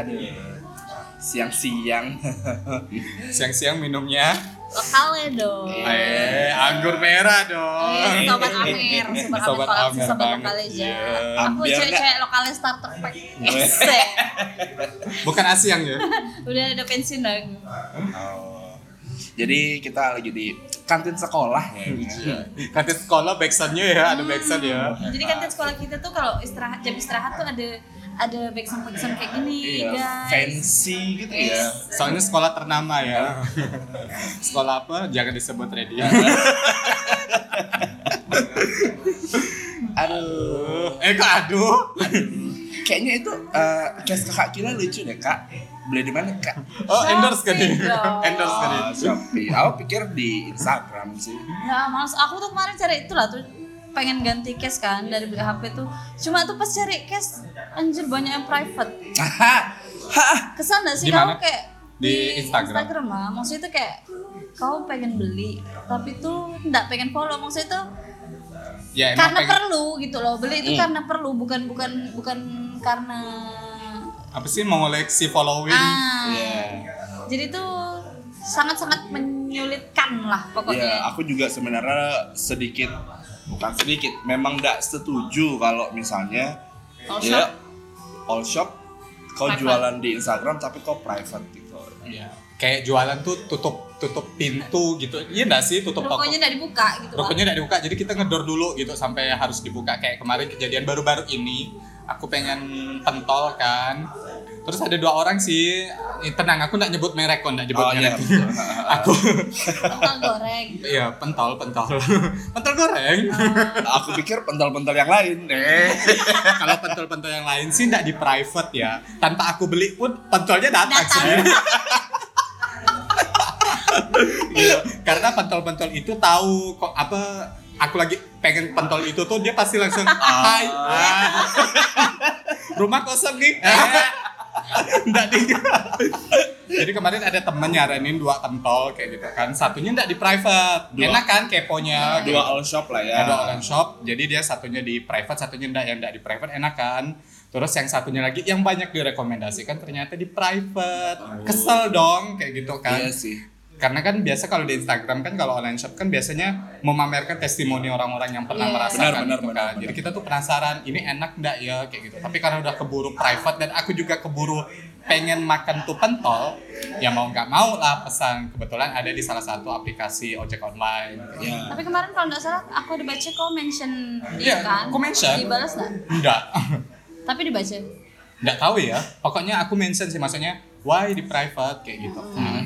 Aduh. Siang-siang. Siang-siang minumnya Lokalnya dong. eh anggur merah dong. Eh, sobat Amer, sobat, Sobat Amer, sobat banget. lokal aja. Iya. Aku Biar cewek-cewek lokalnya starter pack. Esek. Bukan asiang ya? Udah ada pensiun aku. Oh. Jadi kita lagi di kantin sekolah ya. Kantin sekolah backsoundnya ya, ada backsound ya. Jadi kantin sekolah kita tuh kalau istirahat jam istirahat tuh ada ada backsound backsound kayak gini Iya, guys. fancy gitu ya. Soalnya sekolah ternama ya. sekolah apa? Jangan disebut radio. Aduh. eh kok aduh? Kayaknya itu eh case kakak kita lucu deh kak. Beli di mana kak? Oh endorse kan dong. endorse kan dia? Oh, Shopee. Aku pikir di Instagram sih. Nah, males aku tuh kemarin cari itulah tuh pengen ganti case kan dari beli HP tuh. Cuma tuh pas cari case anjir banyak yang private. Kesan gak sih Di kamu mana? kayak Di Instagram. Instagram lah. Maksudnya tuh kayak kau pengen beli tapi tuh nggak pengen follow maksudnya tuh Ya emang karena pengen- perlu gitu loh beli itu Hmm. karena perlu bukan bukan bukan karena apa sih mengoleksi following? ah Iya. jadi tuh sangat sangat menyulitkan lah Ya, pokoknya aku juga sebenarnya sedikit bukan sedikit, memang tidak setuju kalau misalnya All ya shop. all shop kau Private. jualan di Instagram tapi kau private gitu. Iya. Kayak jualan tuh tutup tutup pintu gitu. Iya enggak sih tutup toko. Rokoknya nggak dibuka gitu. Rokoknya tidak dibuka, jadi kita ngedor dulu gitu sampai harus dibuka. Kayak kemarin kejadian baru-baru ini, aku pengen pentol kan. Terus ada dua orang sih, eh, tenang aku nggak nyebut merek kok, nggak nyebut Oh iya. merek. aku, Pentol goreng. iya pentol, pentol, pentol goreng. aku pikir pentol-pentol yang lain. Eh. Kalau pentol-pentol yang lain sih nggak di private ya. Tanpa aku beli pun pentolnya datang, Datang. sih. Iya, karena pentol-pentol itu tahu kok apa aku lagi pengen pentol itu tuh dia pasti langsung hai Ah. rumah kosong nih Nggak di jadi kemarin ada temen nyaranin dua pentol kayak gitu kan satunya nggak di private Dua. enak kan keponya gitu. Dua all shop lah ya. ada online shop jadi dia satunya di private satunya enggak yang enggak di private enak kan terus yang satunya lagi yang banyak direkomendasikan ternyata di private kesel dong kayak gitu kan Iya sih. Karena kan biasa kalau di Instagram kan kalau online shop kan biasanya memamerkan testimoni orang-orang yang pernah Iya. merasakan Benar, benar, gitu benar, kan. benar. Jadi kita tuh penasaran ini enak enggak ya kayak gitu. Tapi karena udah keburu private dan aku juga keburu pengen makan tuh pentol, ya mau nggak mau lah pesan. Kebetulan ada di salah satu aplikasi ojek online. Ya. Tapi kemarin kalau nggak salah aku udah baca kau mention Iya, dia kan. aku mention. Dibalas nggak? Enggak. Tapi dibaca. Nggak tahu ya. Pokoknya aku mention sih maksudnya why di private kayak gitu. Hmm.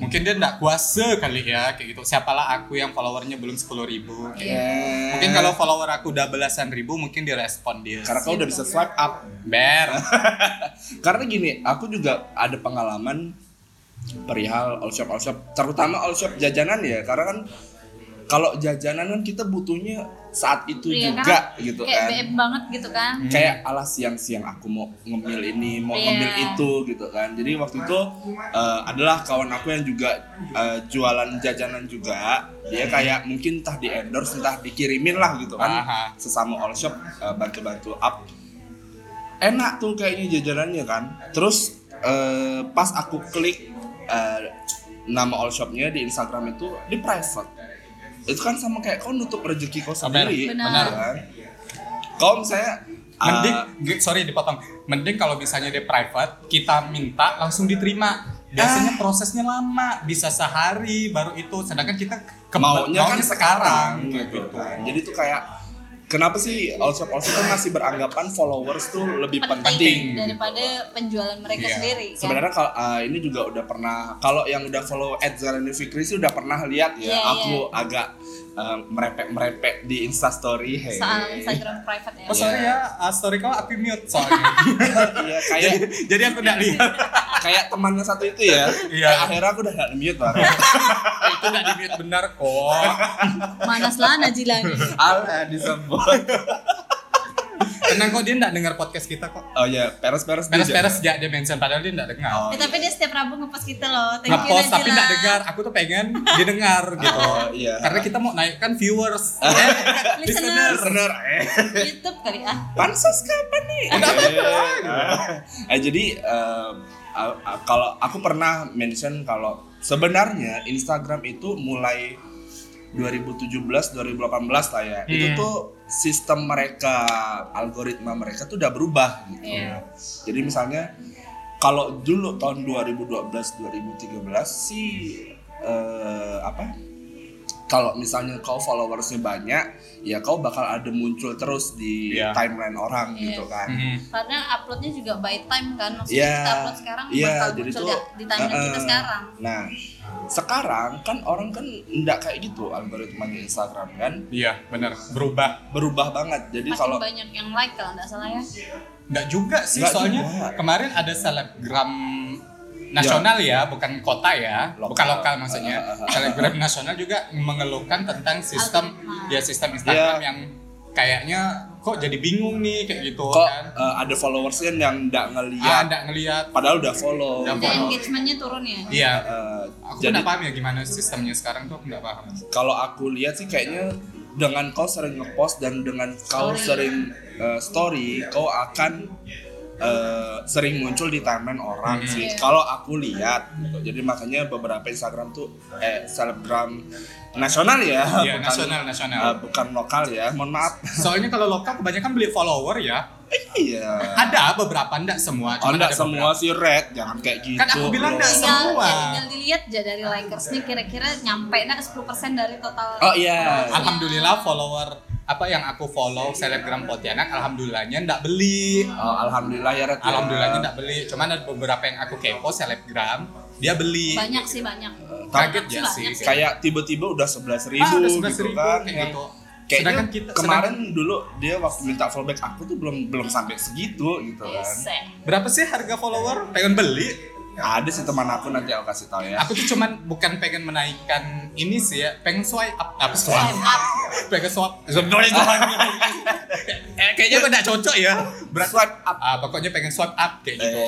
Mungkin dia nggak kuasa kali ya kayak gitu. Siapalah aku yang followernya belum 10.000 ribu. Ya. Mungkin kalau follower aku udah belasan ribu mungkin direspon dia. karena kau udah bisa swipe up. Ber. Karena gini, aku juga ada pengalaman perihal all shop all shop, terutama all shop jajanan ya. Karena kan kalau jajanan kan kita butuhnya saat itu Iya, juga gitu Kayak kan. BM banget gitu kan. Kayak alas siang-siang aku mau ngemil ini, mau Iya. ngemil itu gitu kan. Jadi waktu itu eh, adalah kawan aku yang juga eh, jualan jajanan juga. Dia kayak mungkin entah di endorse, entah dikirimin lah gitu kan. Aha. Sesama all shop eh, bantu-bantu up. Enak tuh kayaknya jajanannya kan. Terus eh, pas aku klik eh, nama all shopnya di Instagram itu di private. Itu kan sama kayak kau nutup rezeki kau sendiri, Benar. kan? Kau misalnya eh, Mending, g- sorry dipotong. Mending kalau misalnya dia private, kita minta langsung diterima. Biasanya prosesnya lama, bisa sehari baru itu. Sedangkan kita ke maunya kan sekarang, sekarang gitu. gitu kan. Jadi tuh kayak kenapa sih all shop all shop kan masih beranggapan followers tuh lebih Penting, penting. daripada penjualan mereka Iya. sendiri kan. Sebenarnya kalau uh, ini juga udah pernah kalau yang udah follow Zalani Fikri sih udah pernah lihat ya. Iya, aku agak uh, merepek-merepek di Instastory. Hey. soal Instagram private ya. Oh sorry ya, uh, story kau aku mute soalnya. iya kayak jadi, jadi aku nggak lihat. kayak temannya satu itu ya. Iya. Eh, akhirnya aku udah gak mute lah. itu nggak di mute benar kok. Manas lah Najilani. Alah disebut. Tenang kok dia enggak dengar podcast kita kok. Oh ya, peres-peres dia Peres-peres dia dia mention padahal dia enggak dengar. Oh, Eh, tapi dia setiap Rabu ngepost kita loh. Thank you Ngepost tapi enggak dengar. Aku tuh pengen didengar gitu. Oh, iya. Karena kita mau naikkan viewers. Eh, Listeners. Bener, eh. YouTube kali ah. Pansos kapan nih? Udah Eh, jadi eh, a- a- kalau aku pernah mention kalau sebenarnya Instagram itu mulai 2017 2018 lah ya. Itu Hmm. tuh sistem mereka algoritma mereka tuh udah berubah gitu. Iya. Jadi misalnya kalau dulu tahun 2012 2013 sih eh, apa? Kalau misalnya kau followersnya banyak, ya kau bakal ada muncul terus di Iya. timeline orang Iya. gitu kan. Mhm. Karena uploadnya juga by time kan. Maksudnya Iya. kita upload sekarang Iya, bakal jadi muncul tuh, di, di timeline kita eh, sekarang. Nah, sekarang kan orang kan nggak kayak gitu algoritmanya Instagram kan Iya, benar. Berubah. berubah banget. Jadi Makin kalau banyak yang like kalau nggak salah ya. Enggak juga sih, Nggak soalnya juga. kemarin ada selebgram nasional ya, bukan kota ya, Lokal. bukan lokal maksudnya. Ah, ah, ah, selebgram nasional juga mengeluhkan tentang sistem ya sistem Instagram Iya. yang kayaknya kok jadi bingung nih kayak gitu kok kan. eh, ada followersnya yang nggak Ah, ngeliat, enggak ngelihat. padahal udah follow. Udah follow. engagementnya turun ya. Iya. Eh, Aku jadi nggak paham ya gimana sistemnya sekarang tuh aku nggak paham. kalau aku lihat sih kayaknya dengan kau sering ngepost dan dengan kau Story. sering eh, story, kau akan eh, sering muncul di timeline orang Hmm. sih. Iya. Kalau aku lihat, gitu. jadi makanya beberapa Instagram tuh eh selebgram nasional ya, Iya, nasional, nasional. eh, bukan lokal ya. Mohon maaf. Soalnya kalau lokal kebanyakan beli follower ya. iya. Ada beberapa enggak semua. Oh, enggak ada semua beberapa. sih red, jangan kayak gitu. Kan aku bilang bro. enggak semua. ya tinggal dilihat aja dari likersnya kira-kira nyampe nggak 10% dari total. Oh iya. Alhamdulillah follower apa yang aku follow selebgram Pontianak alhamdulillahnya ndak beli. Oh, alhamdulillah ya red. ya. Alhamdulillahnya ndak beli. Cuman ada beberapa yang aku kepo selebgram dia beli. Banyak sih banyak. Kaget Banyak ya sih. banyak Kayak tiba-tiba udah sebelas Ah, ribu udah gitu 11.000 kan. kayak Yang gitu. Kayaknya Sedangkan kita- kemarin dulu dia waktu minta fallback aku tuh belum belum sampai segitu gitu kan. Eh. Berapa sih harga follower? Pengen beli? Ada sih teman aku nanti aku kasih tahu ya. Aku tuh cuman bukan pengen menaikkan ini sih ya, pengen swipe up, apa swipe up. pengen swap eh, kayaknya udah cocok ya berat Swipe up. ah, pokoknya pengen swipe up kayak gitu.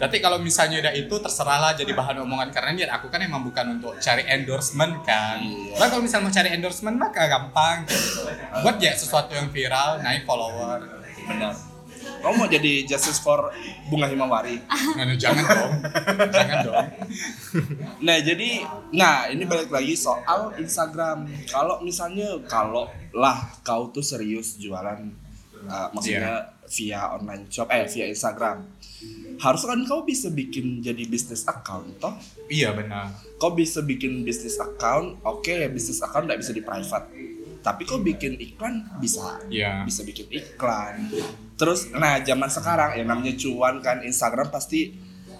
Tapi kalau misalnya udah itu terserahlah jadi bahan omongan karena niat aku kan emang bukan untuk cari endorsement kan. Iya. Nah kalau misalnya mau cari endorsement mah gak gampang. Buat ya sesuatu yang viral, naik follower. Benar. Kamu mau jadi justice for bunga himawari? Nah, jangan dong. jangan dong. Nah jadi, nah ini balik lagi soal Instagram. Kalau misalnya kalau lah kau tuh serius jualan, uh, maksudnya via online shop, eh via Instagram, harus kan kau bisa bikin jadi bisnis account toh? Iya benar. Kau bisa bikin bisnis account, oke ya bisnis account nggak bisa di private, tapi kau bikin iklan bisa, Iya. bisa bikin iklan. Terus, nah zaman sekarang ya namanya cuan kan Instagram pasti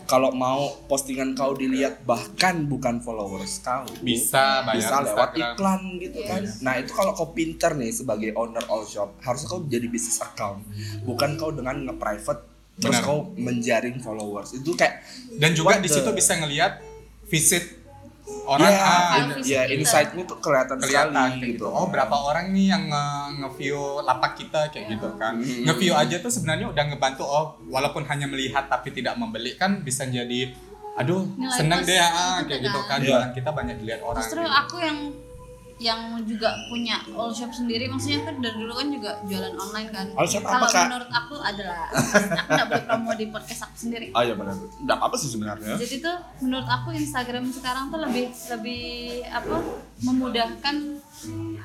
kalau mau postingan kau dilihat bahkan bukan followers kau Bisa bayar bisa lewat Instagram. iklan gitu kan. Nah itu kalau kau pinter nih sebagai owner all shop harusnya kau jadi bisnis account, bukan kau dengan nge-private terus Benar. kau menjaring followers itu kayak Dan juga di the- situ bisa ngelihat visit orang ya, ah, in- visit ya kita. insight-nya tuh kelihatan, kelihatan sekali kayak gitu. gitu. Oh, berapa orang nih yang nge- nge-view lapak kita kayak gitu kan. Hmm. Nge-view aja tuh sebenarnya udah ngebantu oh, walaupun hanya melihat tapi tidak membeli kan bisa jadi aduh, Nilai seneng deh ah, gitu kayak gitu kan. kan. Iya. Jualan kita banyak dilihat orang. Justru gitu. aku yang yang juga punya all shop sendiri maksudnya kan dari dulu kan juga jualan online kan. All shop kalau menurut aku adalah aku nggak boleh promo di podcast aku sendiri. Oh iya benar. Enggak apa sih sebenarnya. jadi tuh menurut aku Instagram sekarang tuh lebih lebih apa memudahkan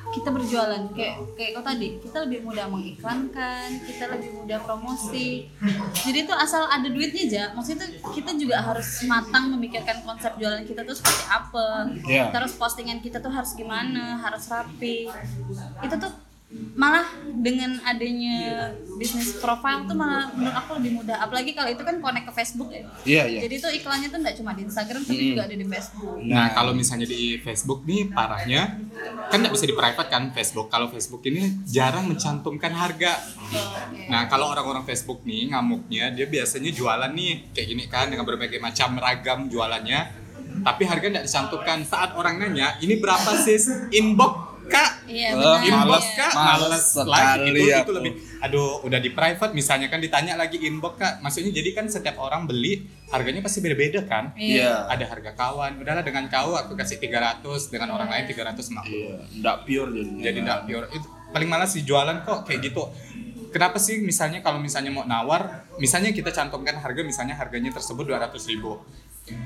kita berjualan. Kayak kayak kau tadi kita lebih mudah mengiklankan kita lebih mudah promosi. Jadi tuh asal ada duitnya aja maksudnya tuh kita juga harus matang memikirkan konsep jualan kita tuh seperti apa. Iya. terus postingan kita tuh harus gimana harus rapi itu tuh malah dengan adanya bisnis profile tuh malah menurut aku lebih mudah apalagi kalau itu kan connect ke Facebook ya Iya iya. jadi tuh iklannya tuh nggak cuma di Instagram tapi Mm. juga ada di Facebook. Nah, kalau misalnya di Facebook nih parahnya kan nggak bisa di private kan Facebook. Kalau Facebook ini jarang mencantumkan harga. Nah, kalau orang-orang Facebook nih ngamuknya dia biasanya jualan nih kayak gini kan dengan berbagai macam ragam jualannya. Tapi harga nggak dicantumkan. Saat orang nanya, ini berapa sis? Inbox kak Iya, benar. inbox Iya. kak Males lagi itu, aku. itu lebih aduh udah di private misalnya kan ditanya lagi inbox kak maksudnya jadi kan setiap orang beli harganya pasti beda-beda kan Iya. ada harga kawan udahlah dengan kau aku kasih 300 dengan orang lain 350 Iya, nggak pure jadinya. jadi nggak pure itu paling malas sih jualan kok kayak gitu kenapa sih misalnya kalau misalnya mau nawar misalnya kita cantumkan harga misalnya harganya tersebut 200 ribu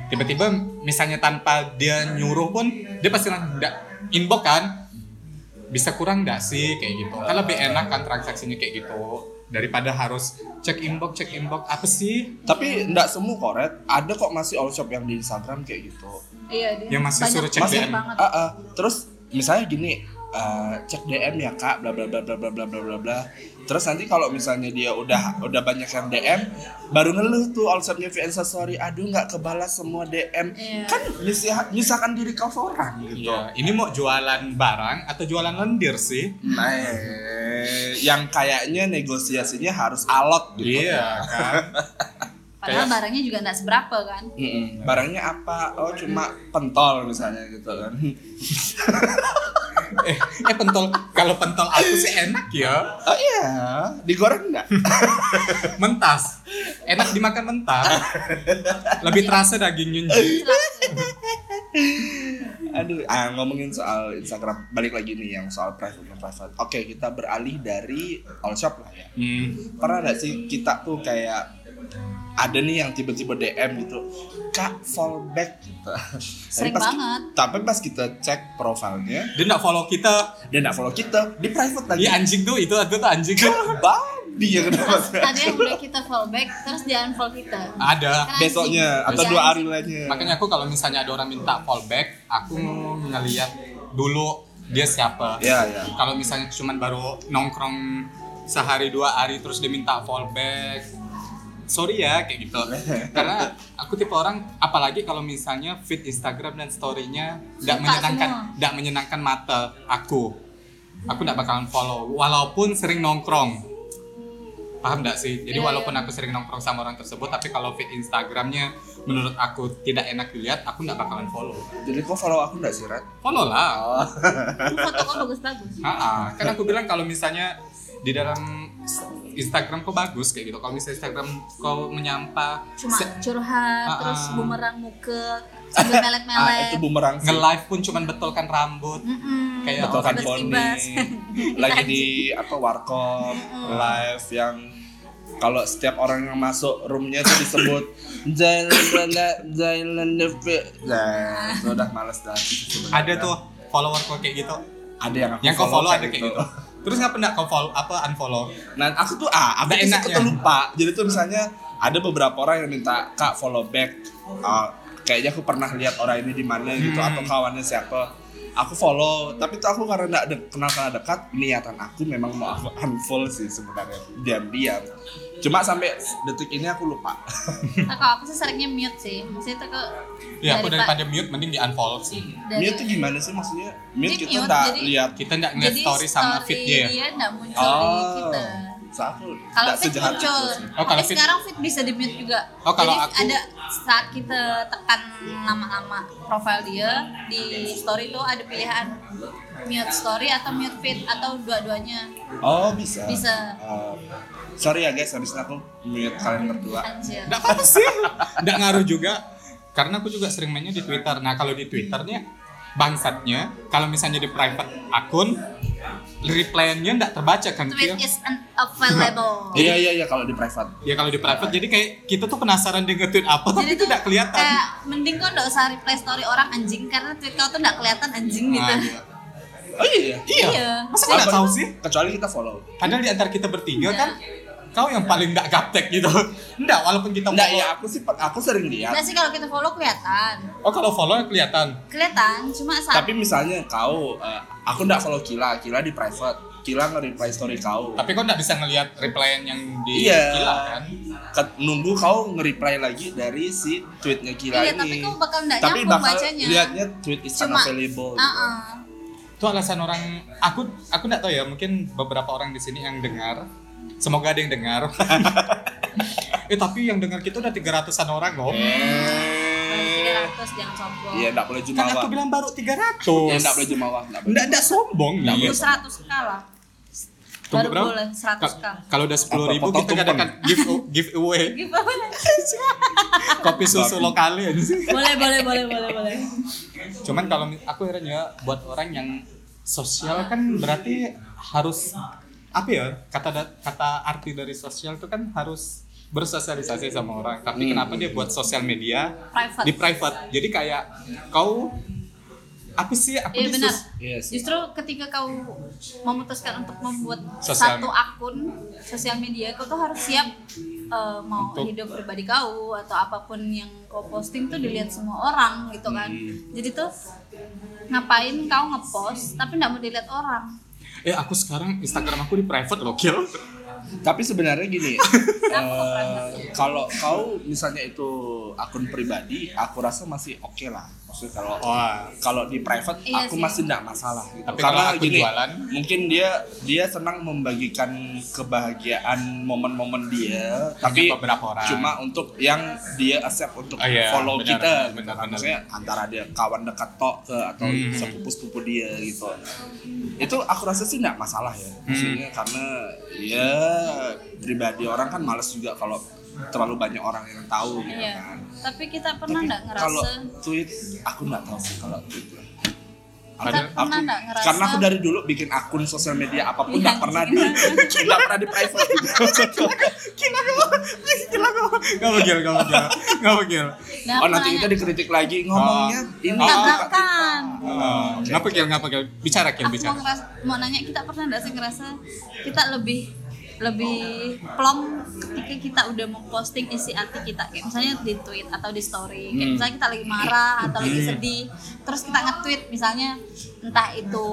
tiba-tiba misalnya tanpa dia nyuruh pun dia pasti langsung nggak inbox kan bisa kurang nggak sih kayak gitu kan lebih enak kan transaksinya kayak gitu daripada harus cek inbox cek inbox apa sih Tapi nggak semua koret, ada kok masih all shop yang di Instagram kayak gitu. Iya, dia Yang masih banyak- suruh cek DM. Ah, ah. terus misalnya gini, eh, cek DM ya kak, bla bla bla bla bla bla bla bla. Terus nanti kalau misalnya dia udah udah banyak yang DM, baru ngeluh tuh all shopnya VN Story, aduh nggak kebalas semua DM, Iya. kan nyusahkan diri kau seorang gitu. Iya, ini mau jualan barang atau jualan lendir sih Nah, yang kayaknya negosiasinya harus alot gitu. iya kan Padahal Kayak- barangnya juga nggak seberapa kan. Mm-mm. Barangnya apa? Oh cuma pentol misalnya gitu kan. eh, eh pentol kalau pentol aku sih enak ya Oh iya, digoreng nggak? mentas enak dimakan mentah lebih terasa dagingnya. Aduh, ah, ngomongin soal Instagram balik lagi nih yang soal private private. Oke, kita beralih dari all shop lah ya. hmm. Pernah nggak sih kita tuh kayak ada nih yang tiba-tiba DM gitu, kak fallback gitu. Sering pas- banget. Tapi pas kita cek profilnya, dia nggak follow kita dia nggak follow kita di private lagi. dia anjing tuh itu itu tuh anjing tuh Babi ya kenapa? Ada yang udah kita fallback terus dia unfollow kita. ada Kan Besoknya anjing. atau Iya, dua hari lainnya. makanya aku kalau misalnya ada orang minta fallback aku ngeliat dulu dia siapa Ya ya. kalau misalnya cuman baru nongkrong sehari dua hari terus dia minta fallback sorry ya kayak gitu karena aku tipe orang apalagi kalau misalnya feed Instagram dan storynya tidak menyenangkan tidak menyenangkan mata aku aku tidak bakalan follow walaupun sering nongkrong paham nggak sih jadi Iya, walaupun iya. aku sering nongkrong sama orang tersebut tapi kalau feed Instagramnya menurut aku tidak enak dilihat aku tidak bakalan follow Jadi kau follow aku nggak sih, Red? follow lah Oh. Foto kok bagus-bagus. Kan aku bilang kalau misalnya di dalam Instagram kau bagus kayak gitu. Kalau misalnya Instagram kau menyampa Cuma se- curhat Ah, terus ah. bumerang muka sambil Ah, melet-melet. itu bumerang sih. nge-live pun cuman betulkan rambut. Mm-mm. Kayak Betulkan poni. Lagi di apa warkop live yang kalau setiap orang yang masuk roomnya tuh disebut Jailan Jailan Nah, itu udah males dah. Ada tuh follower kau kayak gitu. Ada yang aku Yang kau follow ada kayak gitu. Terus ngapa enggak kau follow apa unfollow? Nah, aku tuh ah, aku tuh enak suka ya? tuh lupa. Jadi tuh misalnya ada beberapa orang yang minta kak follow back. Ah, kayaknya aku pernah lihat orang ini di mana gitu Hmm. atau kawannya siapa. Aku follow, tapi tuh aku karena nggak de- kenal karena dekat, niatan aku memang mau aku unfollow sih sebenarnya diam-diam. Cuma sampai detik ini aku lupa. Nah, kalau aku sih seringnya mute sih. Maksudnya tuh ke Ya aku Daripa- daripada mute mending di unfollow sih. dari- Mute tuh gimana sih maksudnya? Mute kita mute, nggak lihat. Kita enggak ngeliat jadi story sama feed dia. dia nggak muncul di Oh, kita. Aku Kalau nggak sejahat muncul, itu. Oh, kalau tapi feed- sekarang feed bisa di mute juga. Oh, kalau Jadi aku- ada saat kita tekan nama-nama profil dia di story tuh ada pilihan mute story atau mute feed atau dua-duanya. Oh bisa. Bisa. Oh. sorry ya guys, habis aku mute kalian berdua. Enggak apa sih. Enggak ngaruh juga. Karena aku juga sering mainnya di Twitter. Nah, kalau di Twitternya bangsatnya kalau misalnya di private akun reply-nya enggak terbaca kan Tweet is unavailable. Iya iya iya kalau di private. Ya kalau di private jadi kayak kita tuh penasaran dia nge-tweet apa tapi itu enggak kelihatan. Kayak mending kau nggak usah reply story orang anjing karena tweet kau tuh nggak kelihatan anjing gitu. Nah, iya. Oh iya. Iya. Iya. Masa enggak tahu sih? Kecuali kita follow. Padahal di antara kita bertiga Iya. kan kau yang paling enggak gaptek gitu. Enggak, walaupun kita Enggak follow. ya aku sih aku sering lihat. Nggak sih kalau kita follow kelihatan. Oh, kalau follow kelihatan. Kelihatan, cuma saat Tapi misalnya kau, eh, aku nggak follow Kila, Kila di private. Kila nge-reply story kau. Tapi kau enggak bisa ngelihat reply yang di Iya. Kila kan? Ke- nunggu kau nge-reply lagi dari si tweetnya Kila Iya, ini. tapi kau bakal nggak Tapi nyambung bakal bacanya. lihatnya tweet is Cuma, unavailable. Ah, ah. itu alasan orang aku aku nggak tahu ya mungkin beberapa orang di sini yang dengar semoga ada yang dengar eh tapi yang dengar kita udah 300-an orang loh Eh. tiga ratus jangan sombong Iya, enggak boleh Kan jumawa. aku bilang baru 300. Iya, enggak boleh jumawa, enggak boleh. Nggak, nggak sombong nih. Tunggu seratus kalah Tunggu baru berapa? boleh seratus Ka- k Kalau udah sepuluh ribu Apa, kita adakan give give away kopi susu lokal ya sih. boleh boleh boleh boleh boleh Cuman kalau aku herannya buat orang yang sosial kan berarti harus apa ya kata kata arti dari sosial itu kan harus bersosialisasi sama orang. Tapi Hmm. kenapa dia buat sosial media private di private? Jadi kayak kau apa sih aku Iya di benar. sih. Justru ketika kau memutuskan untuk membuat Sosial- satu akun sosial media, kau tuh harus siap eh, mau Untuk- hidup pribadi kau atau apa pun yang kau posting tuh dilihat semua orang gitu kan. Hmm. Jadi tuh ngapain kau ngepost tapi nggak mau dilihat orang? Eh aku sekarang Instagram aku di private loh, Kil. Tapi sebenarnya gini, private? kalau kau misalnya itu akun pribadi, aku rasa masih oke lah. Maksudnya kalau Wah. kalau di private Iya aku sih. masih tidak masalah gitu. Tapi Karena kalau aku gini, jualan? mungkin dia dia senang membagikan kebahagiaan momen-momen dia, tapi beberapa orang. cuma untuk yang dia accept untuk Oh, iya, follow benar, kita. benar, benar, kan. benar. Maksudnya antara dia kawan dekat tok ke atau Hmm. sepupu-sepupu dia gitu. Itu aku rasa sih tidak masalah ya. Maksudnya Hmm. karena ya pribadi orang kan males juga kalau terlalu banyak orang yang tahu gitu Iya. kan. Tapi kita pernah nggak kalau ngerasa? tweet aku nggak tahu sih kalau tweet Kita Ada- pernah aku, nggak ngerasa? karena aku dari dulu bikin akun sosial media apa pun Iya, nggak pernah di nggak pernah di private Gila kau, gila kau. Gak begil, gak begil, gak begil. Nah, oh aku nanti kita dikritik lagi ngomongnya ini Oh. tabrakan. Oh, Gak begil, gak begil. Bicara, Kil, Aku mau bicara. ngerasa, mau nanya kita pernah nggak sih ngerasa kita lebih lebih plong ketika kita udah memposting isi hati kita kayak misalnya di tweet atau di story kayak Hmm. misalnya kita lagi marah atau lagi sedih terus kita nge-tweet misalnya entah itu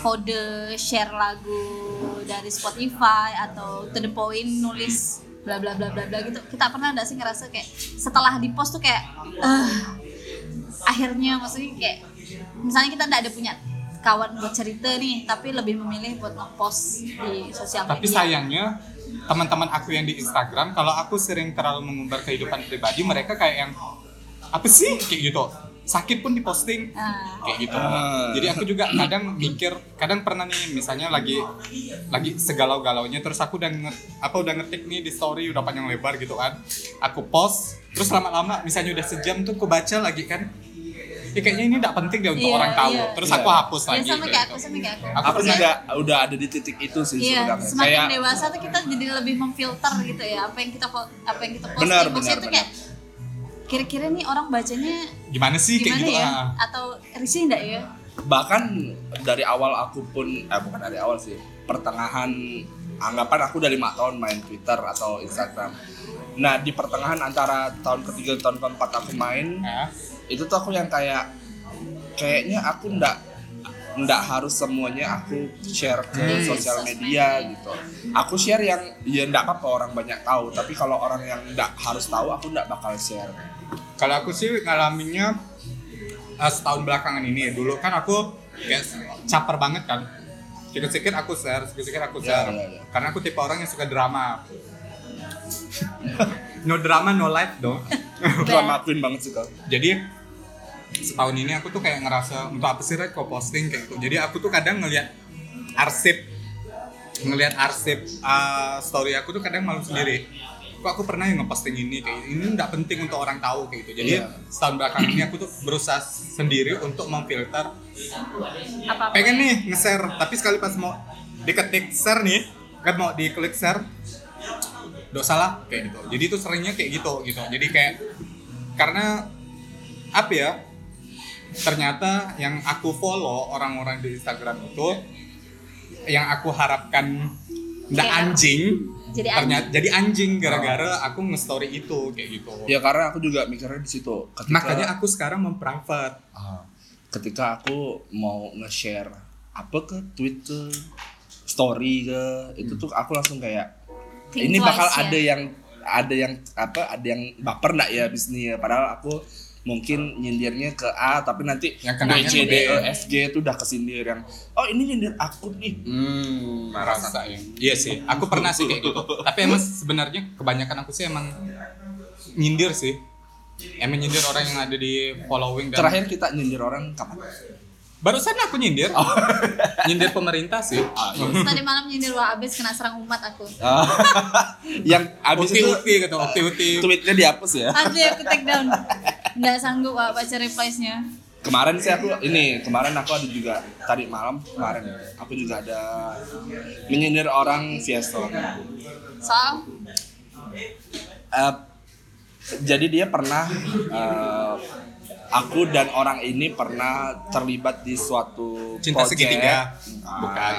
kode share lagu dari Spotify atau to the point nulis bla bla bla bla bla gitu kita pernah nggak sih ngerasa kayak setelah di post tuh kayak eh akhirnya maksudnya kayak misalnya kita nggak ada punya kawan buat cerita nih tapi lebih memilih buat ngepost di sosial media Tapi sayangnya teman-teman aku yang di Instagram, kalau aku sering terlalu mengumbar kehidupan pribadi, mereka kayak yang apa sih kayak gitu. Sakit pun diposting Nah, kayak gitu. Ah. Jadi aku juga kadang mikir, kadang pernah nih misalnya lagi lagi segalau-galaunya terus aku udah nge, apa udah ngetik nih di story udah panjang lebar gitu kan. Aku post, terus lama-lama misalnya udah sejam tuh aku baca lagi kan. Ya kayaknya ini tidak penting deh untuk Iya, orang tahu. iya. Terus Iya. aku hapus ya lagi. sama kayak kayak aku sama kayak aku Aku juga udah ada di titik itu sih Iya, sebenarnya semakin kayak dewasa tuh kita jadi lebih memfilter gitu ya apa yang kita apa yang kita posting. Benar, Maksudnya benar, tuh kayak kira-kira nih orang bacanya Gimana sih kayak gimana gitu? ya? ah. Atau risih enggak ya? bahkan dari awal aku pun eh bukan dari awal sih pertengahan anggapan aku udah lima tahun main Twitter atau Instagram nah di pertengahan antara tahun ketiga tahun keempat aku main Ya. Itu tuh aku yang kayak kayaknya aku ndak ndak harus semuanya aku share ke Di sosial media gitu aku share yang ya ndak apa-apa orang banyak tahu tapi kalau orang yang ndak harus tahu aku ndak bakal share Kalau aku sih ngalaminnya uh, setahun belakangan ini. Dulu kan aku kayak caper banget kan. Sedikit-sedikit aku share, sedikit-sedikit aku Ya, share. ya, ya. Karena aku tipe orang yang suka drama. no drama, no life dong. drama queen banget sih Jadi setahun ini aku tuh kayak ngerasa untuk apa sih Red kok posting kayak gitu. Jadi aku tuh kadang ngelihat arsip ngelihat arsip uh, story aku tuh kadang malu sendiri. Kok aku pernah yang ngeposting ini kayak ini nggak penting untuk orang tahu kayak gitu. Jadi Iya. setahun belakangan ini aku tuh berusaha sendiri untuk memfilter. Apa-apa. Pengen nih nge-share, tapi sekali pas mau diketik share nih, kan mau diklik share, udah salah kayak gitu. Jadi itu seringnya kayak gitu gitu. Jadi kayak karena apa ya? Ternyata yang aku follow orang-orang di Instagram itu yang aku harapkan nggak Kayak- anjing, Jadi ternyata jadi anjing gara-gara aku nge-story itu kayak gitu. ya karena aku juga mikirnya di situ ketika Makanya aku sekarang memprivate. Ah, ketika aku mau nge-share apa ke ke story ke itu tuh aku langsung kayak Think ini bakal ya. ada yang ada yang apa ada yang baper nggak ya bisnisnya padahal aku mungkin nyindirnya ke A tapi nanti Yang B C D. E F G itu udah kesindir yang oh ini nyindir aku nih Hmm, merasa ya. Iya sih, aku pernah sih kayak gitu. Tapi emang sebenarnya kebanyakan aku sih emang nyindir sih. Em menyindir orang yang ada di following dan Terakhir kita nyindir orang kapan? barusan aku nyindir. Oh. nyindir pemerintah sih. Ah, iya. Tadi malam nyindir wah abis kena serang umat aku. Ah, yang abis Uti itu uti gitu, uti uti. tweetnya dihapus ya. Aduh aku take down. Nggak sanggup Wak, baca replies-nya. Kemarin sih aku ini kemarin aku ada juga tadi malam kemarin aku juga ada menyindir orang via story. Soal Eh, jadi dia pernah eh, aku dan orang ini pernah terlibat di suatu Cinta project. segitiga. Bukan. Bukan.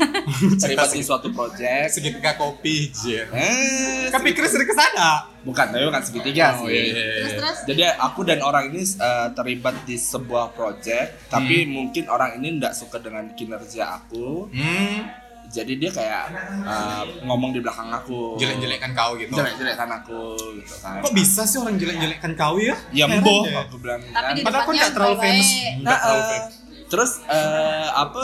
terlibat di suatu project. Segitiga kopi, Jir. Eh, Kan pikir sering ke sana. bukan, tapi bukan segitiga Oh, sih. iya, iya, iya. terus terus Jadi aku dan orang ini eh, terlibat di sebuah project, tapi mungkin orang ini tidak suka dengan kinerja aku. Hmm, Jadi dia kayak eh, ngomong di belakang aku. jelek-jelekkan kau gitu. Jelek-jelekkan aku gitu kan. Kok bisa sih orang jelek-jelekkan kau ya? Ya mboh deh. aku bilang tapi kan. Padahal aku nggak terlalu famous. Nggak terlalu Nah, famous. Terus eh, apa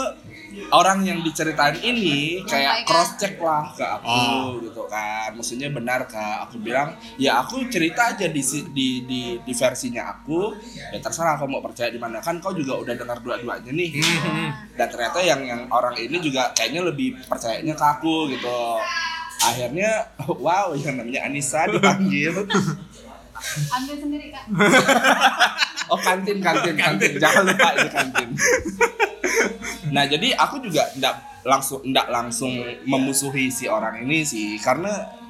orang yang diceritain ini kayak Menyampaikan. cross check lah ke aku Oh. gitu kan. Maksudnya benar kak. Aku bilang ya aku cerita aja di di di, di versinya aku. Ya terserah kau mau percaya di mana kan kau juga udah dengar dua-duanya nih. Hmm, Dan ternyata yang yang orang ini juga kayaknya lebih percayanya ke aku gitu. Akhirnya wow yang namanya Anissa dipanggil. Ambil sendiri kak. Oh kantin kantin kantin jangan lupa itu kantin. Nah jadi aku juga ndak langsung ndak langsung memusuhi si orang ini sih karena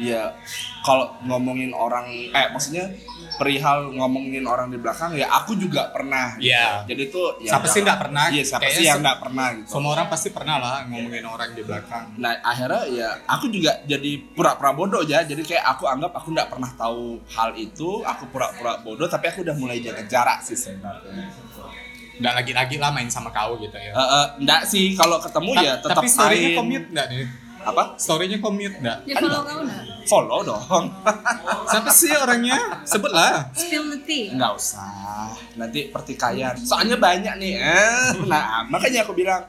ya kalau ngomongin orang eh maksudnya perihal ngomongin orang di belakang ya aku juga pernah. gitu. Iya. Jadi tuh ya Siapa sih nggak pernah? Iya siapa sih yang nggak pernah gitu. Semua orang pasti pernah lah ngomongin orang di belakang. Nah akhirnya ya aku juga jadi pura-pura bodoh ya Jadi kayak aku anggap aku nggak pernah tahu hal itu Aku pura-pura bodoh tapi aku udah mulai jaga jarak sih sebenarnya Nggak lagi-lagi lah main sama kau gitu ya. Eh, eh, Nggak sih kalau ketemu ya Ta- tetap Tapi story-nya commute nggak nih? Apa? Story-nya commute nggak? Dia follow kau nggak? Follow dong Siapa sih orangnya? Sebut lah. Spill the tea. Nggak usah Nanti pertikaian Soalnya banyak nih eh. Nah makanya aku bilang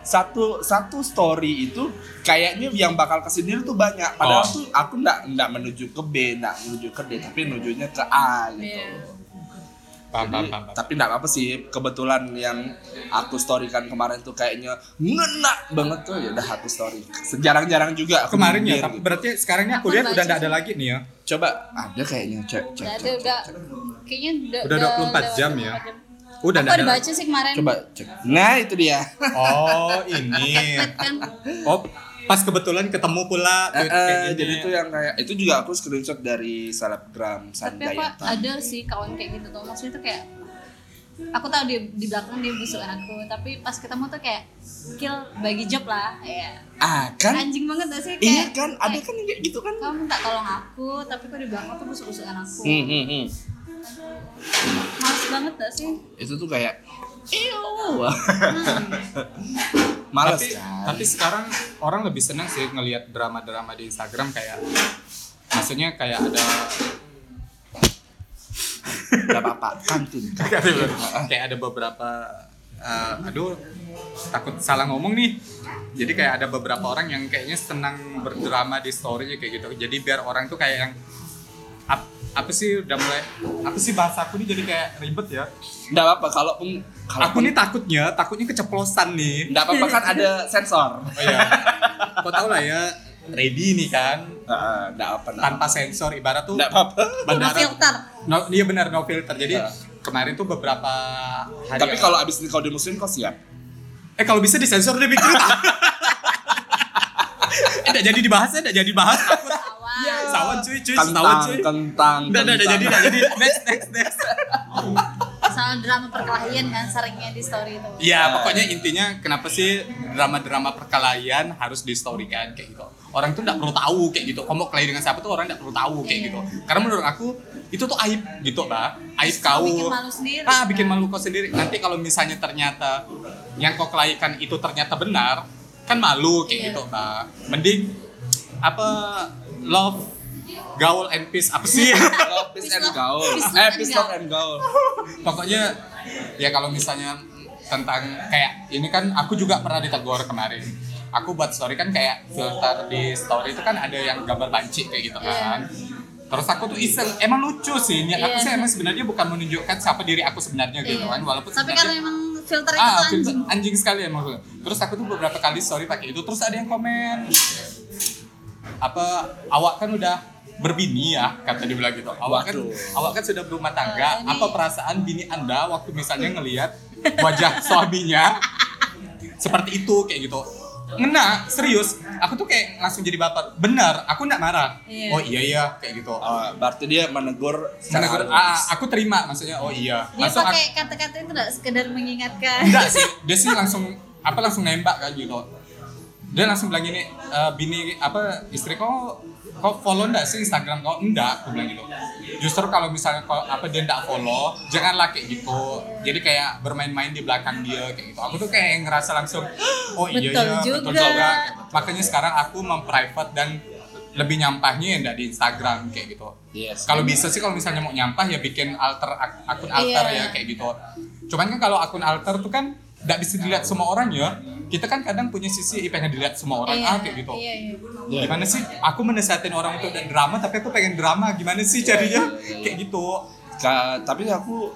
satu satu story itu kayaknya yang bakal ke sini tuh banyak padahal Oh. tuh aku nggak nggak menuju ke B nggak menuju ke D tapi menujunya ke A gitu Iya. Paham, Jadi, paham, paham. tapi nggak apa sih kebetulan yang aku storykan kemarin tuh kayaknya ngena banget tuh ya udah aku story sejarang-jarang juga aku Kemarin ya, gitu. berarti sekarang ini aku Aku lihat udah nggak sih. ada lagi nih ya. coba ada kayaknya cek cek, Udah udah kayaknya udah Udah 24 jam ya? 24 jam. Udah Aku ada ada. baca sih kemarin. coba cek nah itu dia Oh ini. Oh pas kebetulan ketemu pula. Eh, gini. jadi tuh yang kayak itu juga aku screenshot dari selebgram tapi apa ada sih kawan kayak gitu tuh. Maksudnya tuh kayak aku tahu di di belakang dia busukan aku tapi pas ketemu tuh kayak kill bagi job lah ya. Ah kan? Anjing banget gak sih? Iya kayak kan? Ada kayak, kan kayak gitu kan? kamu minta tolong aku tapi kok di belakang tuh busuk-busukan aku. Hmm, hmm, hmm. males banget gak sih? Itu tuh kayak Ew. Males tapi, kan. tapi sekarang orang lebih senang sih ngelihat drama-drama di Instagram kayak maksudnya kayak ada Gak apa-apa, kantin. kayak ada beberapa eh, aduh takut salah ngomong nih jadi kayak ada beberapa orang yang kayaknya senang berdrama di story kayak gitu jadi biar orang tuh kayak yang apa sih udah mulai apa sih bahasa aku nih jadi kayak ribet ya Gak apa-apa, kalaupun aku nih takutnya takutnya keceplosan nih Gak apa-apa kan ada sensor. oh ya kau tau lah ya ready nih kan Heeh, Gak apa tanpa sensor ibarat tuh Gak apa-apa. no bandara filter no, iya benar no filter jadi Ya. kemarin tuh beberapa hari Tapi kalau abis ini kau dimusuhin kau siap. Eh kalau bisa disensor deh bikin. Tidak jadi dibahas ya, tidak jadi bahas. awan Sawan cuy, cuy, sawan cuy. kentang. Udah, kentang. jadi, udah, jadi. Next, next, next. soal drama perkelahian kan seringnya di story itu Ya, pokoknya intinya kenapa sih drama-drama perkelahian harus di story kan kayak gitu. Orang tuh tidak perlu tahu kayak gitu. Kamu kelahi dengan siapa tuh orang tidak perlu tahu kayak Iya. gitu. Karena menurut aku itu tuh aib gitu lah. Aib kau. bikin malu sendiri Ah, bikin malu kau sendiri. Nanti kalau misalnya ternyata yang kau kelahikan itu ternyata benar, kan malu kayak Iya. gitu, Mbak. Mending apa love gaul and peace apa sih? Love, peace and gaul. peace, Eh, peace, love and gaul. Pokoknya ya kalau misalnya tentang kayak ini kan aku juga pernah ditegur kemarin. Aku buat story kan kayak filter di story itu kan ada yang gambar banci kayak gitu kan. terus aku tuh iseng emang lucu sih niat aku Iya. sih emang sebenarnya bukan menunjukkan siapa diri aku sebenarnya gitu Iya. kan walaupun Tapi karena emang filter itu ah tuh filter- anjing. anjing sekali emang terus aku tuh beberapa kali story pakai itu terus ada yang komen apa awak kan udah berbini ya kata dia bilang gitu. Awak kan awak kan sudah berumah tangga apa perasaan bini anda waktu misalnya ngelihat wajah suaminya? Seperti itu kayak gitu. Ngena serius. Aku tuh kayak langsung jadi baper. Benar aku nggak marah. Iya. oh iya iya kayak gitu. Oh, berarti dia menegur Menegur, ah, aku terima maksudnya oh iya. Dia Langsung pakai kata-kata itu enggak sekedar mengingatkan. enggak sih dia sih langsung apa langsung nembak kan gitu. Dia langsung bilang gini "E, bini apa istri kau kau follow enggak sih Instagram kau enggak aku bilang gitu justru kalau misalnya kau apa dia enggak follow janganlah kayak gitu jadi kayak bermain-main di belakang dia kayak gitu aku tuh kayak ngerasa langsung oh iya Betul iya betul juga. juga Kayak gitu. makanya sekarang aku memprivate dan lebih nyampahnya ya enggak di Instagram kayak gitu Yes. kalau bisa sih kalau misalnya mau nyampah ya bikin alter ak- akun alter Iya. ya kayak gitu. Cuman kan kalau akun alter tuh kan nggak bisa dilihat semua orang ya. Kita kan kadang punya sisi "Ih, pengen dilihat semua orang Iya, ah kayak gitu. Iya, iya. Iya. Gimana sih? Aku menesatin orang untuk dan drama tapi aku pengen drama. Gimana sih jadinya? iya, iya. Kayak gitu. Ka- tapi aku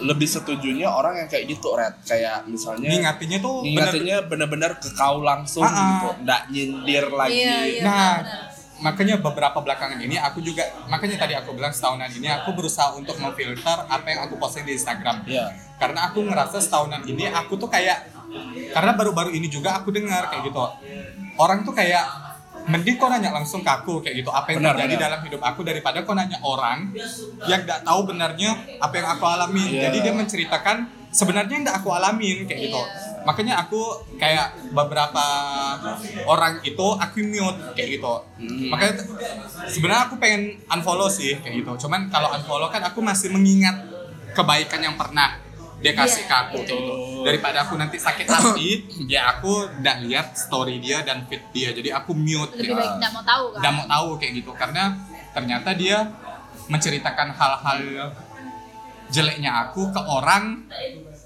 lebih setujunya orang yang kayak gitu red kayak misalnya Ngingatinnya tuh bener. ngingatinnya bener-bener ke kau langsung Ah, ah. gitu nggak nyindir lagi Iya, iya. Nah, benar. makanya beberapa belakangan ini aku juga makanya tadi aku bilang setahunan ini aku berusaha untuk memfilter apa yang aku posting di Instagram. Iya. Karena aku ngerasa setahunan ini aku tuh kayak karena baru-baru ini juga aku dengar kayak gitu. Orang tuh kayak mending kau nanya langsung ke aku kayak gitu apa yang Benar, terjadi benar. dalam hidup aku daripada kau nanya orang yang nggak tahu benarnya apa yang aku alami. Iya. Jadi dia menceritakan sebenarnya yang nggak aku alamin kayak gitu. Makanya aku kayak beberapa orang itu aku mute kayak gitu. Hmm. Makanya sebenarnya aku pengen unfollow sih kayak gitu. Cuman kalau unfollow kan aku masih mengingat kebaikan yang pernah dia kasih Iya, ke aku kayak gitu. Daripada aku nanti sakit hati, ya aku nggak lihat story dia dan feed dia. Jadi aku mute. Lebih kayak baik enggak mau tahu kan. Nggak mau tahu kayak gitu karena ternyata dia menceritakan hal-hal jeleknya aku ke orang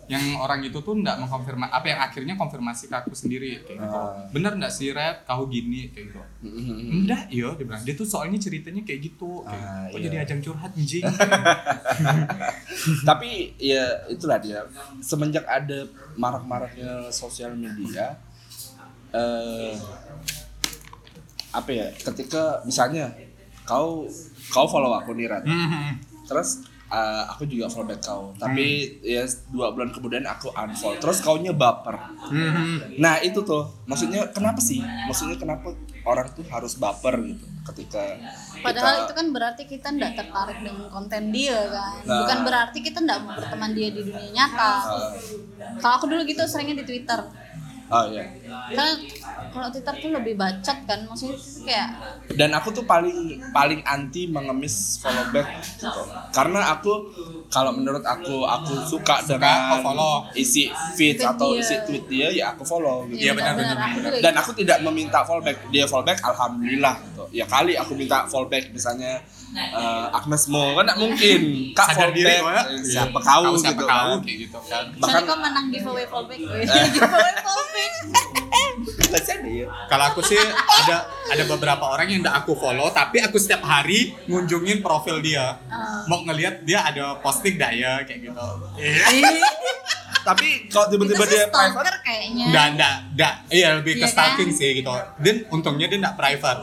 yang orang itu tuh nggak mengkonfirmasi apa yang akhirnya konfirmasi ke aku sendiri kayak gitu. Ah. Bener nggak sih Red? Kau gini kayak gitu. Mhm. Enggak, iya dia bilang. Dia tuh soalnya ceritanya kayak gitu. Kayak, Ah, kok iya. jadi ajang curhat anjing. tapi ya itulah dia semenjak ada marak-maraknya sosial media eh apa ya ketika misalnya kau kau follow aku nih Rat Mhm. terus eh, aku juga follow back kau tapi ya dua bulan kemudian aku unfollow terus kaunya baper Mhm. nah itu tuh maksudnya kenapa sih maksudnya kenapa orang tuh harus baper gitu ketika Padahal kita- itu kan berarti kita enggak tertarik dengan konten dia kan. Nah. Bukan berarti kita enggak mau berteman dia di dunia nyata. Ah. Kalau aku dulu gitu seringnya di Twitter. Oh iya Karena kalau Twitter tuh lebih bacot kan, maksudnya tuh kayak dan aku tuh paling paling anti mengemis follow back gitu. karena aku kalau menurut aku aku suka, dengan aku follow. isi feed atau dia. isi tweet dia ya aku follow gitu. Iya, benar, benar, benar. dan aku tidak meminta fallback dia fallback alhamdulillah gitu ya kali aku minta fallback misalnya eh, Agnes Mo kan nggak mungkin kak Sadar diri fallback kok ya. eh, siapa kau Tahu siapa gitu kau kan kayak gitu kan. Soalnya bahkan kau menang giveaway fallback gue. giveaway Kalau aku sih ada ada beberapa orang yang nggak aku follow tapi aku setiap hari ngunjungin profil dia. Ah. Mau ngelihat dia ada posting nggak ya kayak gitu. tapi kalau tiba-tiba dia private kayaknya. Nggak, nggak, nggak. Iya lebih ke Iya stalking kan? sih gitu. Dan untungnya dia nggak private.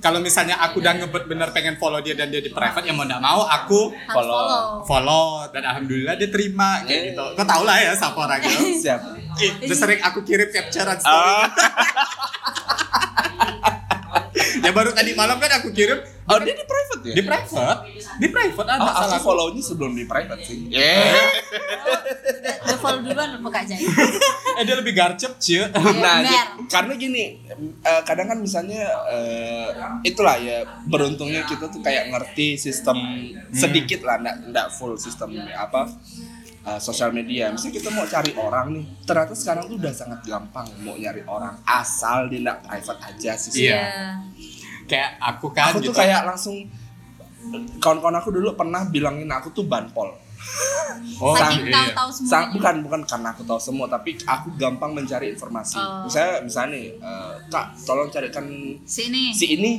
Kalau misalnya aku udah ngebet bener pengen follow dia dan dia di private, ya mau nggak mau aku follow. follow. follow dan alhamdulillah dia terima kayak Eh. gitu. Kau tau lah ya siapa orangnya. siap Ih, udah sering aku kirim capturean story. Ah. ya baru tadi malam kan aku kirim oh dia di private ya di private, di private ada Oh, salah aku follow-nya sebelum di private sih. Yeah. Follow duluan apa Kak Jai? Eh dia lebih garcep cie. nah, Benar. di- karena gini, eh, kadang kan misalnya eh, itulah ya beruntungnya kita tuh kayak ngerti sistem sedikit lah, nggak nggak full sistem apa eh, sosial media. Misalnya kita mau cari orang nih, ternyata sekarang tuh udah sangat gampang mau nyari orang asal dia nggak private aja sih. Iya. Kayak aku kan Aku gitu. tuh kayak langsung kawan-kawan aku dulu pernah bilangin aku tuh banpol. Oh, Saking iya. tahu-tahu semua. Sa- bukan bukan karena aku tahu semua tapi aku gampang mencari informasi Oh. misalnya misalnya nih eh, kak tolong carikan Sini. si ini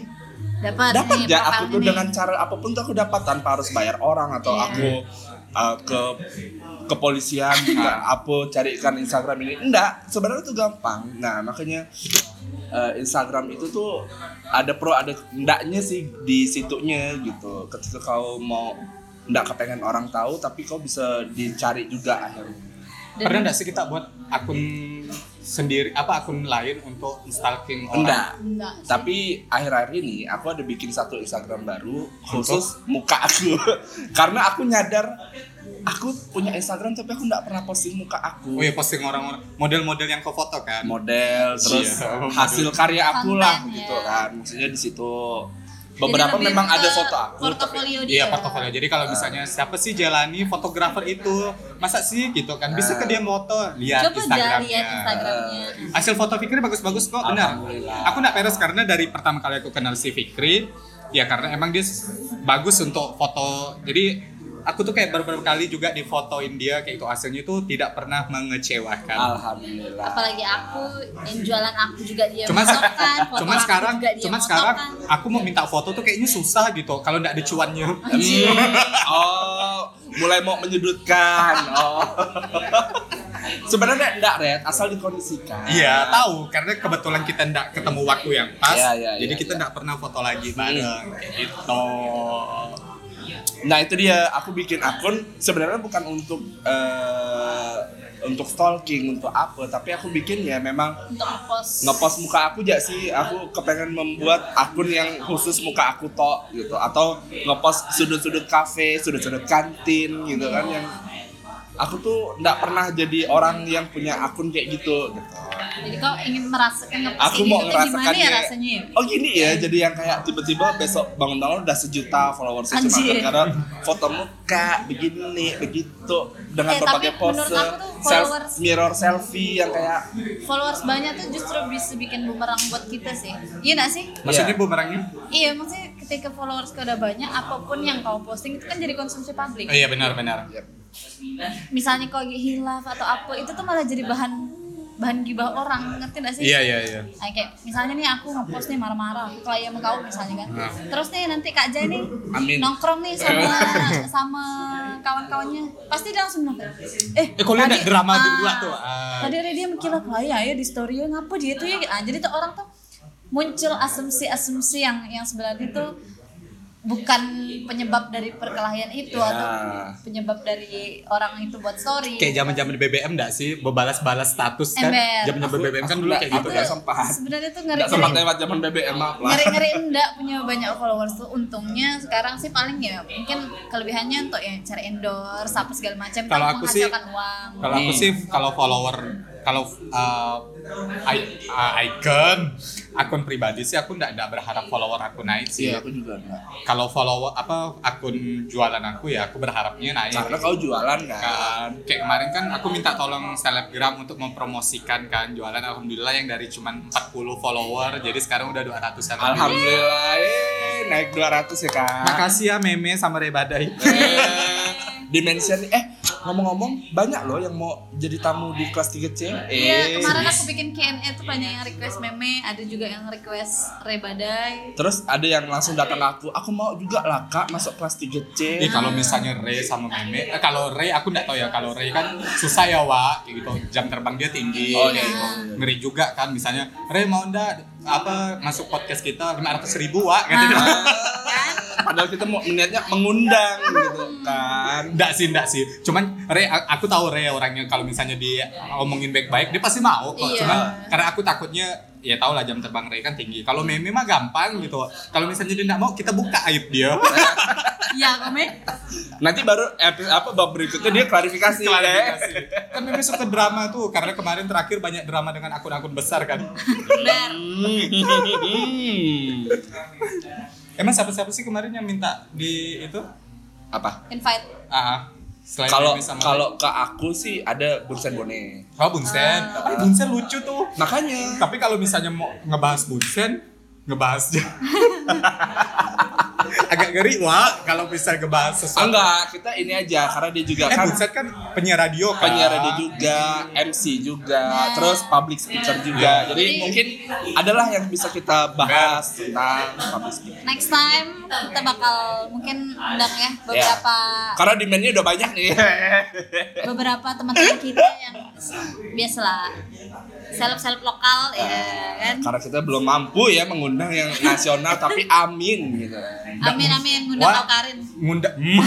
dapat dapat ya aku tuh dengan cara apa pun tuh aku dapat tanpa harus bayar orang atau Iya. aku uh, ke kepolisian juga apa carikan Instagram ini enggak sebenarnya itu gampang nah makanya uh, Instagram itu tuh ada pro ada enggaknya sih di situnya gitu ketika kau mau enggak kepengen orang tahu tapi kau bisa dicari juga akhirnya Dan- Pernah nggak sih kita buat akun sendiri apa akun lain untuk stalking orang? enggak Enggak sih. tapi akhir-akhir ini aku ada bikin satu Instagram baru khusus muka aku karena aku nyadar aku punya Instagram tapi aku nggak pernah posting muka aku Oh ya posting orang-orang model-model yang kau foto kan? model terus Iya, hasil karya aku lah gitu ya. kan maksudnya di situ beberapa lebih memang ada foto aku tapi portofolio dia Iya portofolio. Jadi kalau misalnya siapa sih jalani fotografer itu, masa sih gitu kan? Bisa ke dia moto, lihat coba Instagramnya. lihat Instagramnya Hasil foto Fikri bagus-bagus kok, benar. Aku nggak peres karena dari pertama kali aku kenal si Fikri, ya karena emang dia bagus untuk foto. Jadi aku tuh kayak beberapa kali juga difotoin dia kayak itu hasilnya itu tidak pernah mengecewakan. alhamdulillah apalagi aku yang jualan aku juga dia Cuma fotokan foto cuman aku sekarang, juga dia cuman fotokan. sekarang aku mau minta foto tuh kayaknya susah gitu kalau nggak ada cuannya. Hmm, oh mulai mau menyudutkan oh sebenarnya enggak red asal dikondisikan Iya, tahu karena kebetulan kita nggak ketemu waktu yang pas. Iya, iya, jadi iya, kita iya. nggak pernah foto lagi bareng kayak gitu. Nah itu dia, aku bikin akun. Sebenarnya bukan untuk eh, untuk stalking, untuk apa, tapi aku bikin ya memang untuk ngepost. ngepost muka aku aja sih. Aku kepengen membuat akun yang khusus muka aku tok gitu, atau ngepost sudut-sudut kafe, sudut-sudut kantin gitu kan yang aku tuh nggak pernah jadi orang yang punya akun kayak gitu. gitu. jadi kau ingin merasakan Aku mau gimana ya rasanya ya? Oh gini ya, jadi yang kayak tiba-tiba besok bangun-bangun udah sejuta followersnya cuma karena foto muka begini begitu dengan Eh, berbagai pose menurut aku tuh self, followers- mirror selfie yang kayak followers banyak tuh justru bisa bikin bumerang buat kita sih iya gak sih Maksudnya Iya. bumerangnya? iya maksudnya ketika followers kau udah banyak apa pun yang kau posting itu kan jadi konsumsi publik Oh iya benar-benar. Misalnya kau lagi hilaf atau apa itu tuh malah jadi bahan bahan gibah orang ngerti gak sih Iya iya iya. Nah, kayak misalnya nih aku ngepost nih marah-marah aku klien sama kau misalnya kan Nah. terus nih nanti kak Jai nih Amin. nongkrong nih sama sama kawan-kawannya pasti dia langsung bilang eh Eh, tadi- nggak drama ah, berdua tuh? Ah. tadi ada dia mikir klien ya di story ngapa dia tuh ya ah, jadi tuh orang tuh muncul asumsi-asumsi yang yang sebenarnya itu bukan penyebab dari perkelahian itu Ya. atau penyebab dari orang itu buat story Kayak zaman-zaman BBM enggak sih? Berbalas-balas status kan? Ember. Zaman-zaman Aku- BBM kan dulu kayak gitu kan? sempat sebenarnya tuh ngeri-ngeri sempat lewat zaman BBM maaf lah ngeri-ngeri enggak punya banyak followers tuh untungnya sekarang sih paling ya mungkin kelebihannya untuk ya cari endorse apa segala macam Kalau kan aku sih- uang Kalau aku Hmm. sih kalau follower kalau uh, i- uh, icon akun pribadi sih aku enggak, berharap follower aku naik sih. iya aku juga enggak Kalau follower apa akun jualan aku ya aku berharapnya naik. karena kau jualan kan kan kayak kemarin kan aku minta tolong selebgram untuk mempromosikan kan jualan alhamdulillah yang dari cuman 40 follower jadi sekarang udah 200 lebih. alhamdulillah eh, naik 200 ya kak makasih ya meme sama Rebadai Eh, dimension eh ngomong-ngomong banyak loh yang mau jadi tamu di kelas 3C Iya, eh kemarin aku bikin Q&A tuh banyak yang request meme, ada juga yang request rebadai. terus ada yang langsung datang ke aku aku mau juga lah kak masuk kelas 3C Eh kalau misalnya Ray sama Meme, eh, kalau Ray aku nggak tahu ya. Kalau Ray kan susah ya Wak, gitu. Jam terbang dia tinggi. Oh, iya. gitu. Ngeri juga kan. Misalnya Ray mau ndak apa masuk podcast kita 500 ribu Wak, gitu. Kan? padahal kita mau niatnya mengundang gitu kan Nggak sih, nggak sih. Cuman a- aku tahu Ray orangnya kalau misalnya dia omongin baik-baik, dia pasti mau kok. Iya. Cuman karena aku takutnya ya tau lah jam terbang Ray kan tinggi. Kalau Meme mah gampang gitu. Kalau misalnya dia nggak mau, kita buka aib dia. Iya, komen. nanti baru episode apa bab berikutnya dia klarifikasi, Klarifikasi. Kan Meme suka drama tuh, karena kemarin terakhir banyak drama dengan akun-akun besar kan. Benar. Hmm. Emang siapa-siapa sih kemarin yang minta di itu? Apa Invite. Ah, selain kalau kalau ke aku sih ada Bunsen Bone Oh, Bunsen. Tapi Bunsen lucu tuh. makanya Tapi kalau misalnya mau ngebahas Bunsen, ngebahas aja. agak ngeri wah kalau bisa ngebahas sesuatu. Enggak, kita ini aja karena dia juga Eh kan Buset kan penyiar radio kan. penyiar radio juga, MC juga, Nah. terus public speaker juga. Jadi Jadi- mungkin adalah yang bisa kita bahas tentang public speaking. Next time kita bakal mungkin undang ya beberapa Karena demandnya udah banyak nih. beberapa teman-teman kita yang biasalah seleb-seleb lokal ya kan. Karena kita belum mampu ya mengundang yang nasional tapi amin gitu. Amin amin ngundang Wah. Alkarin. Ngundang hmm,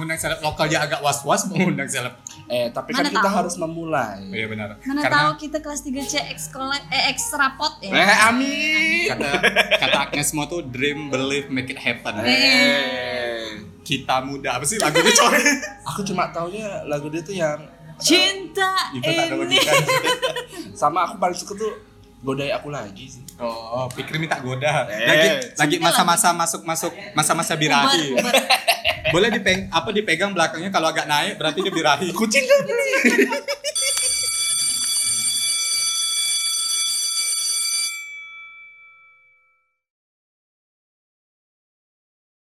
ngundang seleb lokalnya agak was-was mengundang seleb. Eh, tapi kan Mana kita tahu? harus memulai. Oh, iya benar. Mana Karena tahu kita kelas 3C ekstra eh ekstra pot ya. Eh, amin. kata kata Agnes Mo tuh dream believe make it happen. Eh. Kita muda apa sih lagunya coy? Aku cuma taunya lagu dia tuh yang Cinta Itu tak ada lagi ini. sama aku paling suka tuh godai aku lagi sih. Oh, pikir minta goda. Eh, Lagi lagi cinta masa-masa masuk-masuk masa-masa Ubar, birahi. ubar. Boleh dipeng apa dipegang belakangnya kalau agak naik berarti dia birahi. Kucing kan?